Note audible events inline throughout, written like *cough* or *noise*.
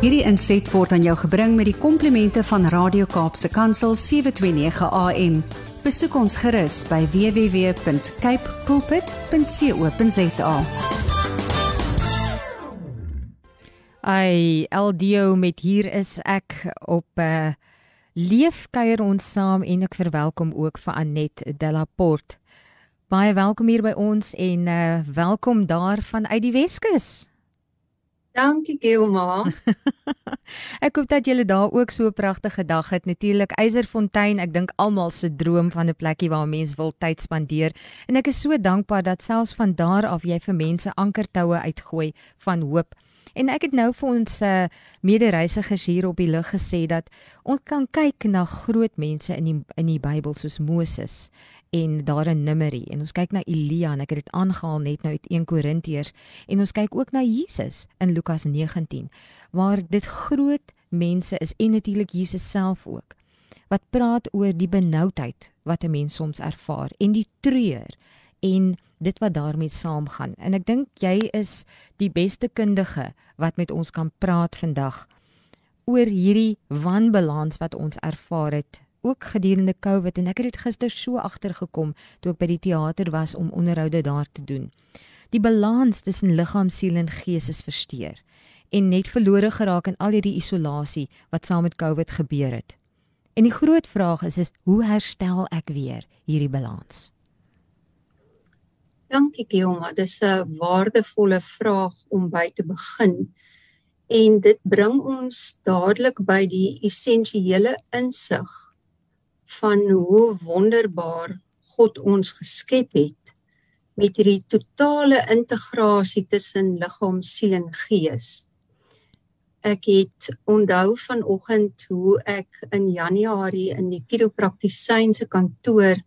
Hierdie inset word aan jou gebring met die komplimente van Radio Kaapse Kansel 729 AM. Besoek ons gerus by www.cape pulpit.co.za. Ai, Eldio met hier is ek op 'n uh, eh, leefkuier ons saam en ek verwelkom ook vir Anet Delaport. Baie welkom hier by ons en uh, welkom daar van uit die Weskus. Dankie Gilma. *laughs* ek hoop dat julle daar ook so 'n pragtige dag het. Natuurlik Eiserfontein, ek dink almal se droom van 'n plekkie waar mense wil tyd spandeer. En ek is so dankbaar dat selfs van daar af jy vir mense ankertoue uitgooi van hoop. En ek het nou vir ons uh, medereisigers hier op die lug gesê dat ons kan kyk na groot mense in die in die Bybel soos Moses en daar in Numeri en ons kyk na Elia en ek het dit aangehaal net nou uit 1 Korintiërs. En ons kyk ook na Jesus in Lukas 19 waar dit groot mense is en natuurlik Jesus self ook wat praat oor die benoudheid wat 'n mens soms ervaar en die treur en dit wat daarmee saamgaan. En ek dink jy is die beste kundige wat met ons kan praat vandag oor hierdie wanbalans wat ons ervaar het ook gedurende Covid en ek het dit gister so agtergekom toe ek by die teater was om onderhoude daar te doen. Die balans tussen liggaam, siel en gees is versteur en net verlore geraak in al hierdie isolasie wat saam met Covid gebeur het. En die groot vraag is is hoe herstel ek weer hierdie balans? Dankie Gilma, dis 'n waardevolle vraag om by te begin. En dit bring ons dadelik by die essensiële insig van hoe wonderbaar God ons geskep het met hierdie totale integrasie tussen liggaam, siel en gees. Ek het onthou vanoggend hoe ek in Januarie in die chiropraktisyn se kantoor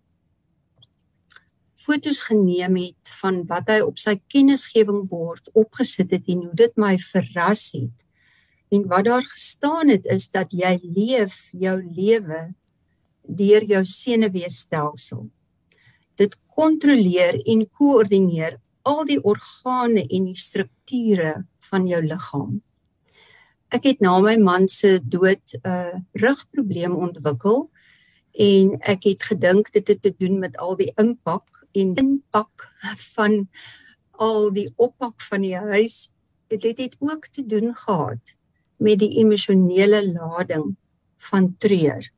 fotos geneem het van wat hy op sy kennisgewing bord opgesit het en hoe dit my verras het. En wat daar gestaan het is dat jy leef jou lewe deur jou senuweestelsel. Dit kontroleer en koördineer al die organe en die strukture van jou liggaam. Ek het na my man se dood 'n uh, rugprobleem ontwikkel en ek het gedink dit het te doen met al die impak en impak van al die oppak van die huis. Dit het, ook te doen gehad met die emosionele lading van treur.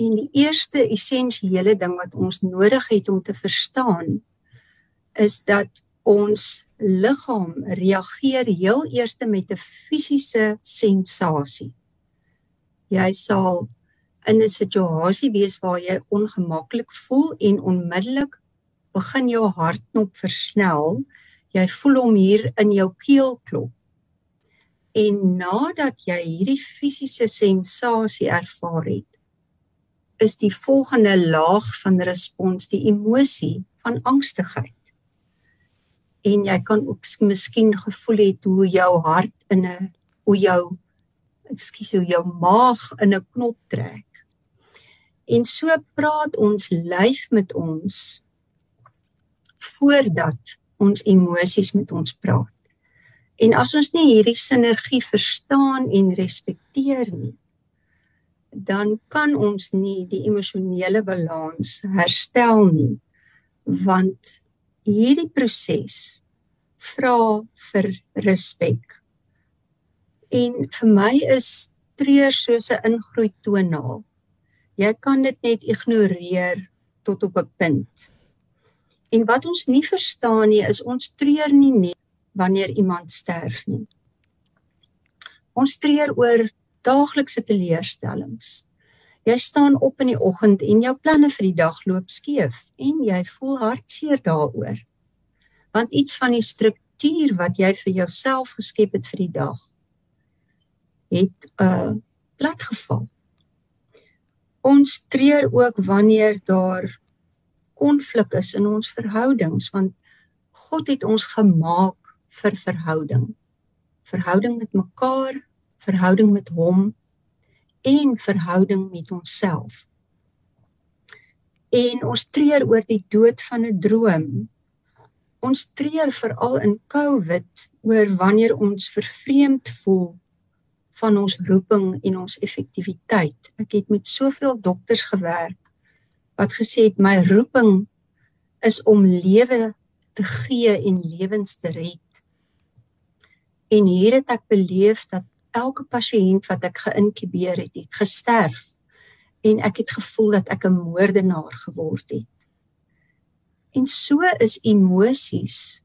En die eerste essensiële ding wat ons nodig het om te verstaan is dat ons liggaam reageer heel eers met 'n fisiese sensasie. Jy sal in 'n situasie wees waar jy ongemaklik voel en onmiddellik begin jou hartklop versnel. Jy voel hom hier in jou keel klop. En nadat jy hierdie fisiese sensasie ervaar het, is die volgende laag van respons die emosie van angstigheid. En jy kan ook miskien gevoel het hoe jou hart in 'n hoe jou ekskuus hoe jou maag in 'n knop trek. En so praat ons lyf met ons voordat ons emosies met ons praat. En as ons nie hierdie sinergie verstaan en respekteer nie, dan kan ons nie die emosionele balans herstel nie want hierdie proses vra vir respek. En vir my is treur soos 'n ingroei toonaal jy kan dit net ignoreer tot op 'n punt. En wat ons nie verstaan nie is ons treur nie net wanneer iemand sterf nie. Ons treur oor daaglikse teleurstellings. Jy staan op in die oggend en jou planne vir die dag loop skeef en jy voel hartseer daaroor. Want iets van die struktuur wat jy vir jouself geskep het vir die dag het uh platgeval. Ons treur ook wanneer daar konflik is in ons verhoudings want God het ons gemaak vir verhouding. Verhouding met mekaar, verhouding met hom en verhouding met onsself. En ons treur oor die dood van 'n droom. Ons treur veral in COVID oor wanneer ons vervreemd voel van ons roeping en ons effektiwiteit. Ek het met soveel dokters gewerk wat gesê het my roeping is om lewe te gee en lewens te red. En hier het ek beleef dat elke pasiënt wat ek geïnkubeer het, het gesterf en ek het gevoel dat ek 'n moordenaar geword het. En so is emosies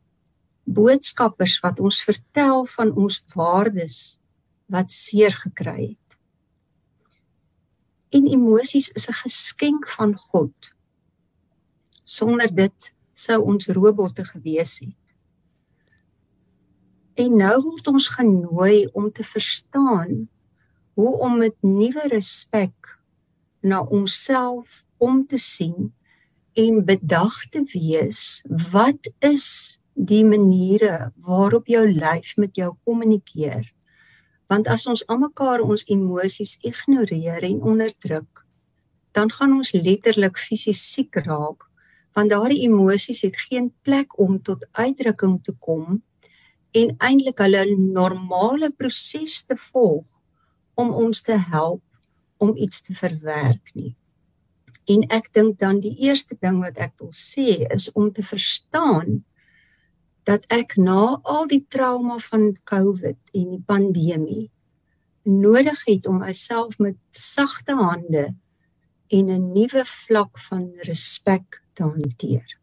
boodskappers wat ons vertel van ons waardes wat seer gekry het. En emosies is 'n geskenk van God. Sonder dit sou ons robotte gewees het. En nou word ons genooi om te verstaan hoe om met nuwe respek na onsself om te sien en bedag te wees wat is die maniere waarop jou lyf met jou kommunikeer want as ons almekaar ons emosies ignoreer en onderdruk dan gaan ons letterlik fisies siek raak want daardie emosies het geen plek om tot uitdrukking te kom en eintlik hulle normale proses te volg om ons te help om iets te verwerk nie. En ek dink dan die eerste ding wat ek wil sê is om te verstaan dat ek na al die trauma van COVID en die pandemie nodig het om myself met sagte hande en 'n nuwe vlak van respek te hanteer.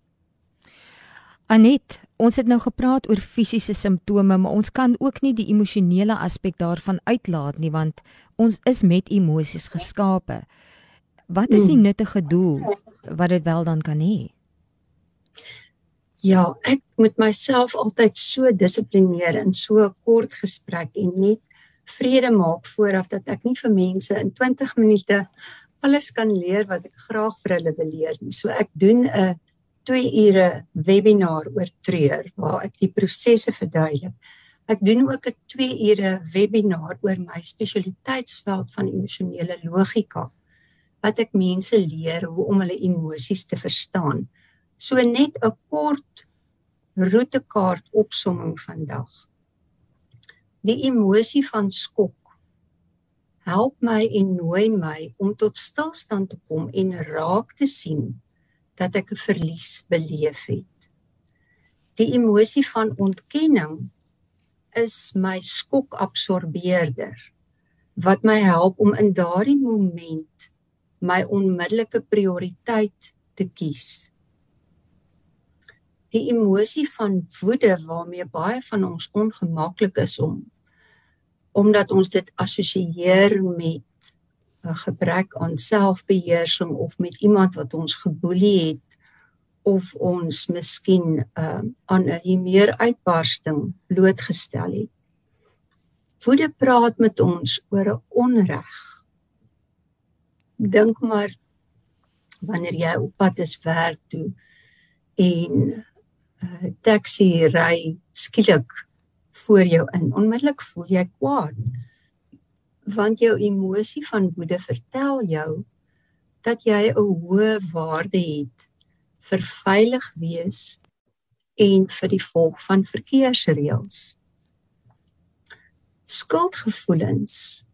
Anet, ons het nou gepraat oor fisiese simptome, maar ons kan ook nie die emosionele aspek daarvan uitlaat nie want ons is met emosies geskape. Wat is die hmm. nuttige doel wat dit wel dan kan hê? Ja, ek moet myself altyd so dissiplineer in so 'n kort gesprek en net vrede maak vooraf dat ek nie vir mense in 20 minute alles kan leer wat ek graag vir hulle wil leer nie. So ek doen 'n 2 ure webinar oor treur waar ek die prosesse verduidelik. Ek doen ook 'n 2 ure webinar oor my spesialiteitsveld van emosionele logika wat ek mense leer hoe om hulle emosies te verstaan. So net 'n kort roetekaart opsomming vandag. Die emosie van skok help my en nooi my om tot stilstand te kom en raak te sien dat ek 'n verlies beleef het. Die emosie van ontkenning is my skokabsorbeerder wat my help om in daardie moment my onmiddellike prioriteit te kies. Die emosie van woede waarmee baie van ons ongemaklik is om omdat ons dit assosieer met gebrek aan selfbeheersing of met iemand wat ons geboelie het of ons miskien uh, aan 'n meer uitbarsting blootgestel het. Woede praat met ons oor 'n onreg. Dink maar wanneer jy op pad is werk toe en 'n uh, taxi ry skielik voor jou in. Onmiddellik voel jy kwaad want jou emosie van woede vertel jou dat jy 'n hoë waarde het vir veilig wees en vir die volg van verkeersreëls. Skuldgevoelens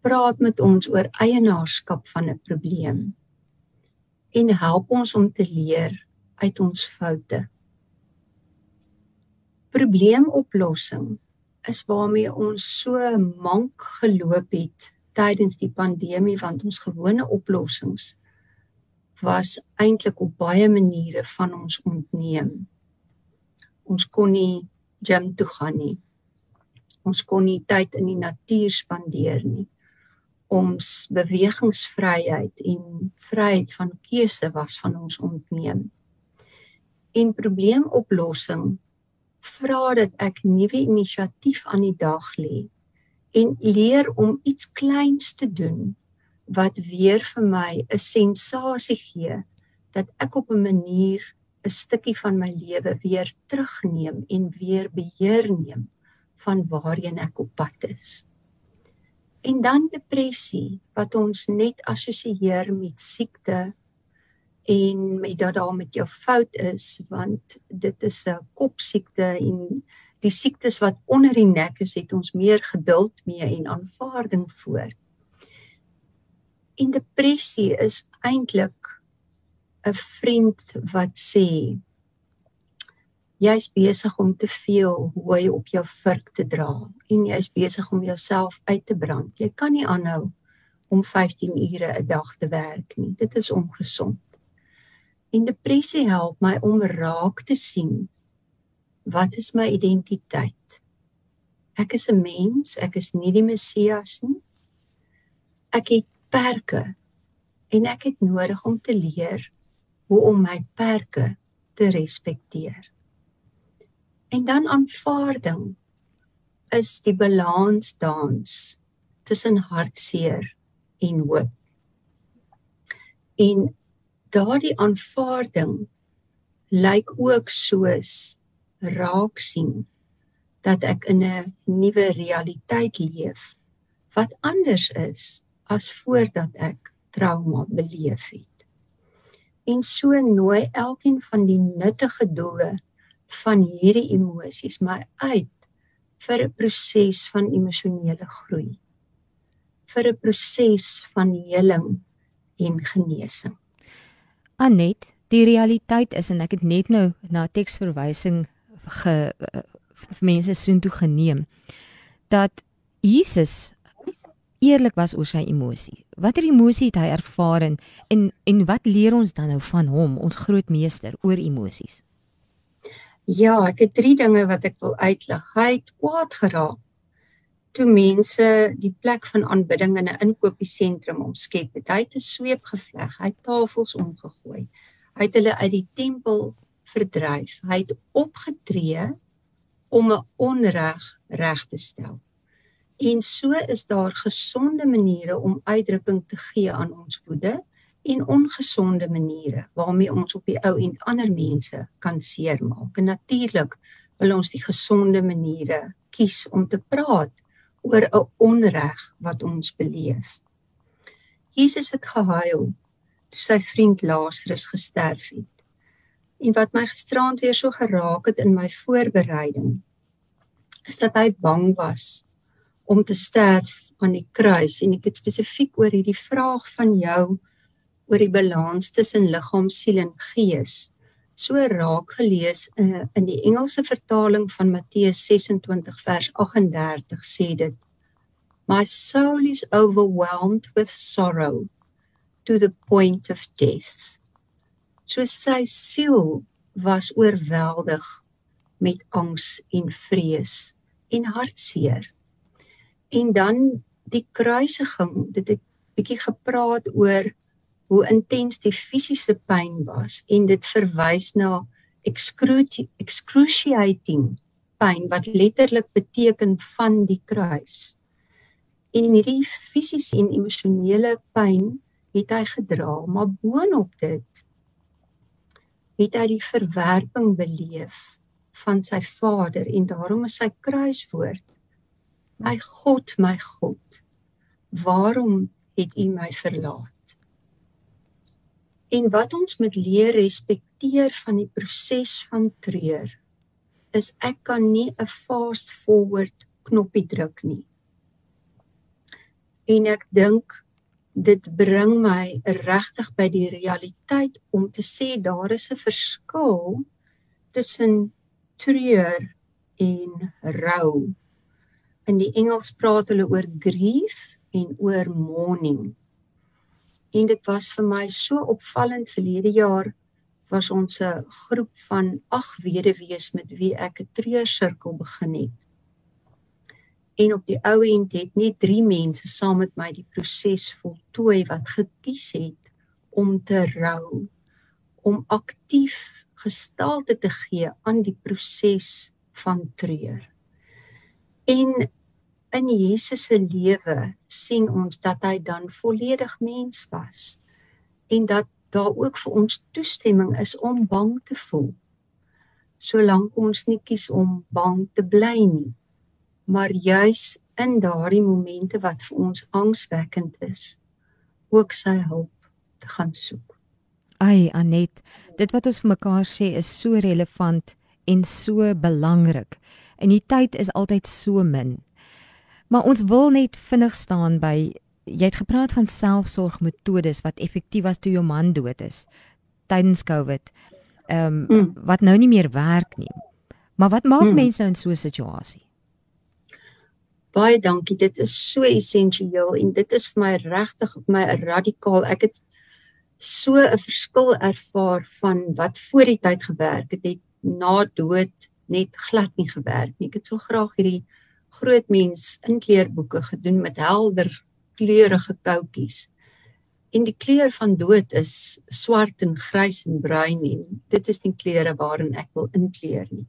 praat met ons oor eienaarskap van 'n probleem en help ons om te leer uit ons foute. Probleemoplossing is waarmee ons so mank geloop het tydens die pandemie want ons gewone oplossings was eintlik op baie maniere van ons ontneem. Ons kon nie gym toe gaan nie. Ons kon nie tyd in die natuur spandeer nie. Ons bewegingsvryheid en vryheid van keuse was van ons ontneem. En probleemoplossing vra dat ek nuwe inisiatief aan die dag lê en leer om iets kleins te doen wat weer vir my 'n sensasie gee dat ek op 'n manier 'n stukkie van my lewe weer terugneem en weer beheer neem van waarheen ek op pad is. En dan depressie wat ons net assosieer met siekte en met dat daar met jou fout is want dit is 'n kopsiekte en die siektes wat onder die nek is, het ons meer geduld mee en aanvaarding voor. En depressie is eintlik 'n vriend wat sê jy's besig om te veel hooi op jou vurk te dra en jy's besig om jouself uit te brand. Jy kan nie aanhou om 15 ure 'n dag te werk nie. Dit is ongesond. En depressie help my om raak te sien wat is my identiteit? Ek is 'n mens, ek is nie die Messias nie. Ek het perke en ek het nodig om te leer hoe om my perke te respekteer. En dan aanvaarding is die balansdans tussen hartseer en hoop. En daardie aanvaarding lyk ook soos raak sien dat ek in 'n nuwe realiteit leef wat anders is as voordat ek trauma beleef het. En so nooi elkeen van die nuttige doele van hierdie emosies my uit vir 'n proses van emosionele groei vir 'n proses van heling en genesing. Anet, die realiteit is en ek het net nou na teksverwysing ge uh, mense soontoe geneem dat Jesus eerlik was oor sy emosie. Watter emosie het hy ervaar en en wat leer ons dan nou van hom, ons groot meester oor emosies? Ja, ek het drie dinge wat ek wil uitlig. Hy het kwaad geraak toe mense die plek van aanbidding in 'n inkopiesentrum omskep het. Hy het 'n sweep gevleg, hy het tafels omgegooi. Hy het hulle uit die tempel verdryf. Hy het opgetree om 'n onreg reg te stel. En so is daar gesonde maniere om uitdrukking te gee aan ons woede en ongesonde maniere waarmee ons op die ou en ander mense kan seermaak. En natuurlik wil ons die gesonde maniere kies om te praat oor 'n onreg wat ons beleef. Jesus het gehuil toe sy vriend Lazarus gesterf het. En wat my gisteraand weer so geraak het in my voorbereiding is dat hy bang was om te sterf aan die kruis en ek het spesifiek oor hierdie vraag van jou oor die balans tussen liggaam, siel en gees so raak gelees in, eh, in die Engelse vertaling van Matteus 26 vers 38 sê dit My soul is overwhelmed with sorrow to the point of death. So sy siel was oorweldig met angs en vrees en hartseer. En dan die kruisiging, dit het bietjie gepraat oor hoe intens die fisiese pyn was en dit verwys na excruciating pyn wat letterlik beteken van die kruis. En hierdie fisiese en emosionele pyn het hy gedra, maar boonop dit het hy die verwerping beleef van sy Vader en daarom is sy kruiswoord: My God, my God, waarom het U my verlaat? En wat ons moet leer respekteer van die proses van treur is ek kan nie 'n fast forward knoppie druk nie. En ek dink dit bring my regtig by die realiteit om te sê daar is 'n verskil tussen treur en rou. In die Engels praat hulle oor grief en oor mourning en dit was vir my so opvallend verlede jaar was ons 'n groep van ag weduwees met wie ek 'n treursirkel begin het. En op die ou end het net 3 mense saam met my die proses voltooi wat gekies het om te rou, om aktief gestalte te gee aan die proses van treur. En in Jesus se lewe sien ons dat hy dan volledig mens was en dat daar ook vir ons toestemming is om bang te voel. Solank ons nie kies om bang te bly nie, maar juis in daardie momente wat vir ons angswekkend is, ook sy hulp te gaan soek. Ai Anet, dit wat ons vir mekaar sê is so relevant en so belangrik. En die tyd is altyd so min. Maar ons wil net vinnig staan by jy het gepraat van selfsorgmetodes wat effektief was toe jou man dood is tydens Covid. Ehm um, mm. wat nou nie meer werk nie. Maar wat maak mm. mense in so 'n situasie? Baie dankie. Dit is so essensieel en dit is vir my regtig vir my radikaal. Ek het so 'n verskil ervaar van wat voor die tyd gewerk het, het na dood net glad nie gewerk nie. Ek het so graag hierdie groot mens inkleerboeke gedoen met helder kleurige koutjies. En die kleur van dood is swart en grys en bruin en dit is die kleure waarin ek wil inkleer nie.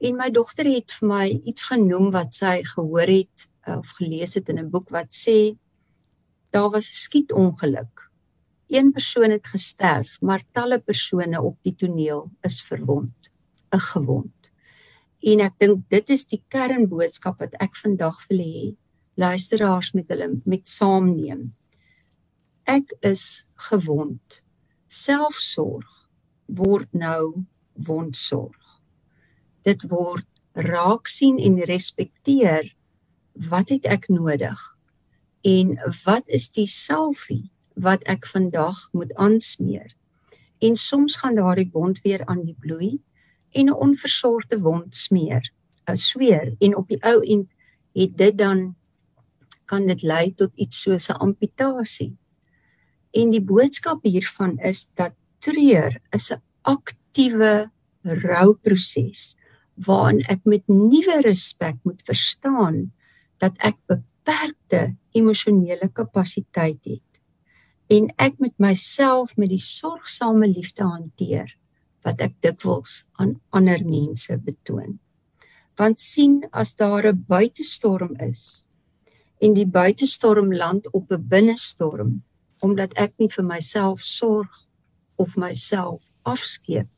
En my dogter het vir my iets genoem wat sy gehoor het eh, of gelees het in 'n boek wat sê daar was 'n skietongeluk. Een persoon het gesterf, maar talle persone op die toneel is verwond, 'n gewond. En ek dink dit is die kernboodskap wat ek vandag wil hê luisteraars met hulle met saamneem. Ek is gewond. Selfsorg word nou wondsorg dit word raak sien en respekteer wat het ek nodig en wat is die selfie wat ek vandag moet aansmeer en soms gaan daardie wond weer aan die bloei en 'n onversorgde wond smeer 'n sweer en op die ou end het dit dan kan dit lei tot iets soos 'n amputasie. En die boodskap hiervan is dat treur is 'n aktiewe rouproses waarin ek met nuwe respek moet verstaan dat ek beperkte emosionele kapasiteit het en ek met myself met die sorgsame liefde hanteer wat ek dikwels aan ander mense betoon. Want sien as daar 'n buitestorm is en die buitestorm land op 'n binnestorm omdat ek nie vir myself sorg of myself afskeep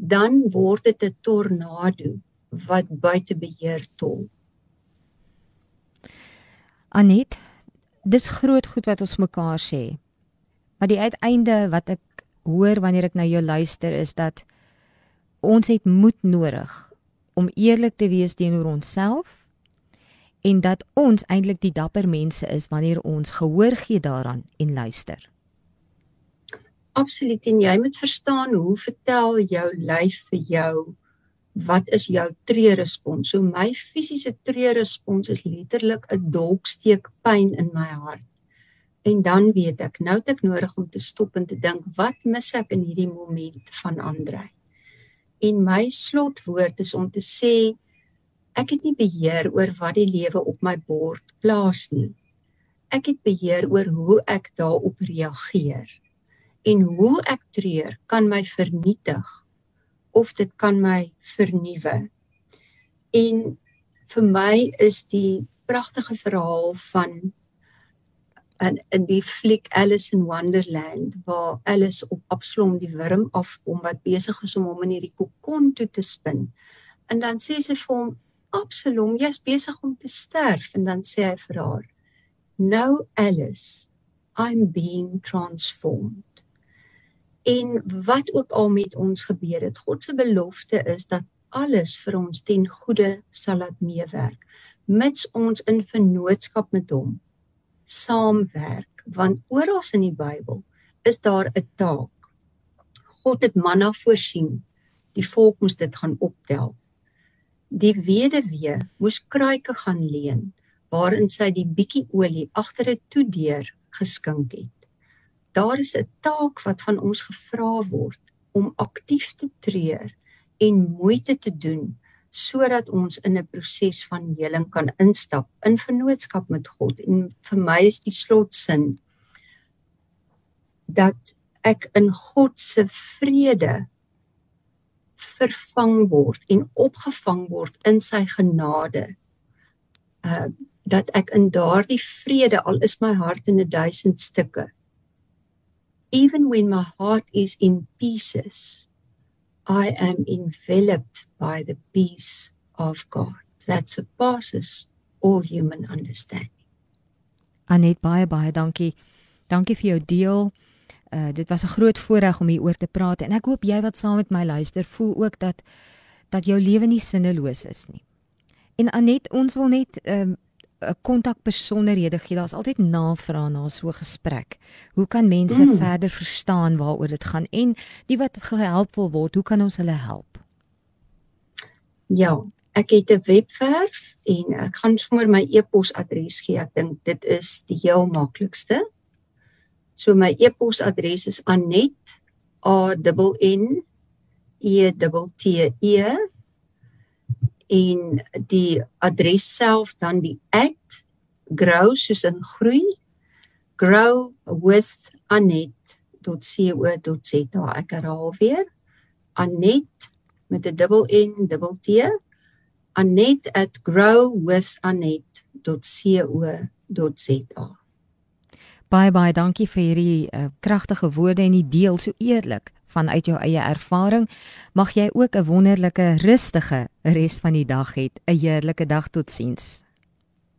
dan word dit 'n tornado wat buite beheer tol. Anet, dis groot goed wat ons mekaar sê. Maar die uiteinde wat ek hoor wanneer ek na jou luister is dat ons het moed nodig om eerlik te wees teenoor onsself en dat ons eintlik die dapper mense is wanneer ons gehoor gee daaraan en luister absoluut en jy moet verstaan hoe vertel jou lyf vir jou wat is jou tree respons. So my fisiese tree respons is letterlik 'n dolksteek pyn in my hart. En dan weet ek, nou het ek nodig om te stop en te dink, wat mis ek in hierdie oomblik van Andre? En my slotwoord is om te sê ek het nie beheer oor wat die lewe op my bord plaas nie. Ek het beheer oor hoe ek daarop reageer en hoe ek treur kan my vernietig of dit kan my vernuwe. En vir my is die pragtige verhaal van in in die fliek Alice in Wonderland waar Alice op Absalom die wurm afkom wat besig is om hom in hierdie kokon toe te spin. En dan sê sy vir hom Absalom, jy's besig om te sterf en dan sê hy vir haar: "No Alice, I'm being transformed." En wat ook al met ons gebeur het, God se belofte is dat alles vir ons ten goeie sal laat meewerk mits ons in vennootskap met hom saamwerk want oral in die Bybel is daar 'n taak. God het manna voorsien. Die volk moes dit gaan optel. Die weduwee moes kruike gaan leen waarin sy die bietjie olie agter 'n toedeur geskink het daar is 'n taak wat van ons gevra word om aktief te tree en moeite te doen sodat ons in 'n proses van heling kan instap in vennootskap met God. En vir my is die slotsin dat ek in God se vrede vervang word en opgevang word in sy genade. Uh dat ek in daardie vrede al is my hart in 'n duisend stukke even when my heart is in pieces, I am enveloped by the peace of God that surpasses all human understanding. Anet baie baie dankie. Dankie vir jou deel. Uh dit was 'n groot voorreg om hieroor te praat en ek hoop jy wat saam met my luister voel ook dat dat jou lewe nie sinneloos is nie. En Anet, ons wil net 'n um, kontakbesonderhede gee. Daar's altyd navrae na so 'n gesprek. Hoe kan mense mm. verder verstaan waaroor dit gaan en die wat gehelp wil word, hoe kan ons hulle help? Ja, ek het 'n webwerf en ek gaan sommer my e-posadres gee. Ek dink dit is die heel maklikste. So my e-posadres is anet a n n e t t e en die adres self dan die @grow soos in groei grow with anet.co.za ek herhaal weer anet met 'n dubbel n dubbel t anet@growwithanet.co.za Bye bye dankie vir hierdie uh, kragtige woorde en die deel so eerlik vanuit jou eie ervaring. Mag jy ook 'n wonderlike, rustige res van die dag hê. 'n Heerlike dag totsiens.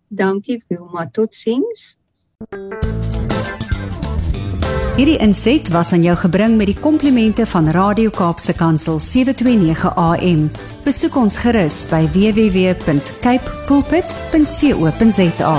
Dankie Wilma, totsiens. Hierdie inset was aan jou gebring met die komplimente van Radio Kaapse Kansel 729 AM. Besoek ons gerus by www.cape pulpit.co.za.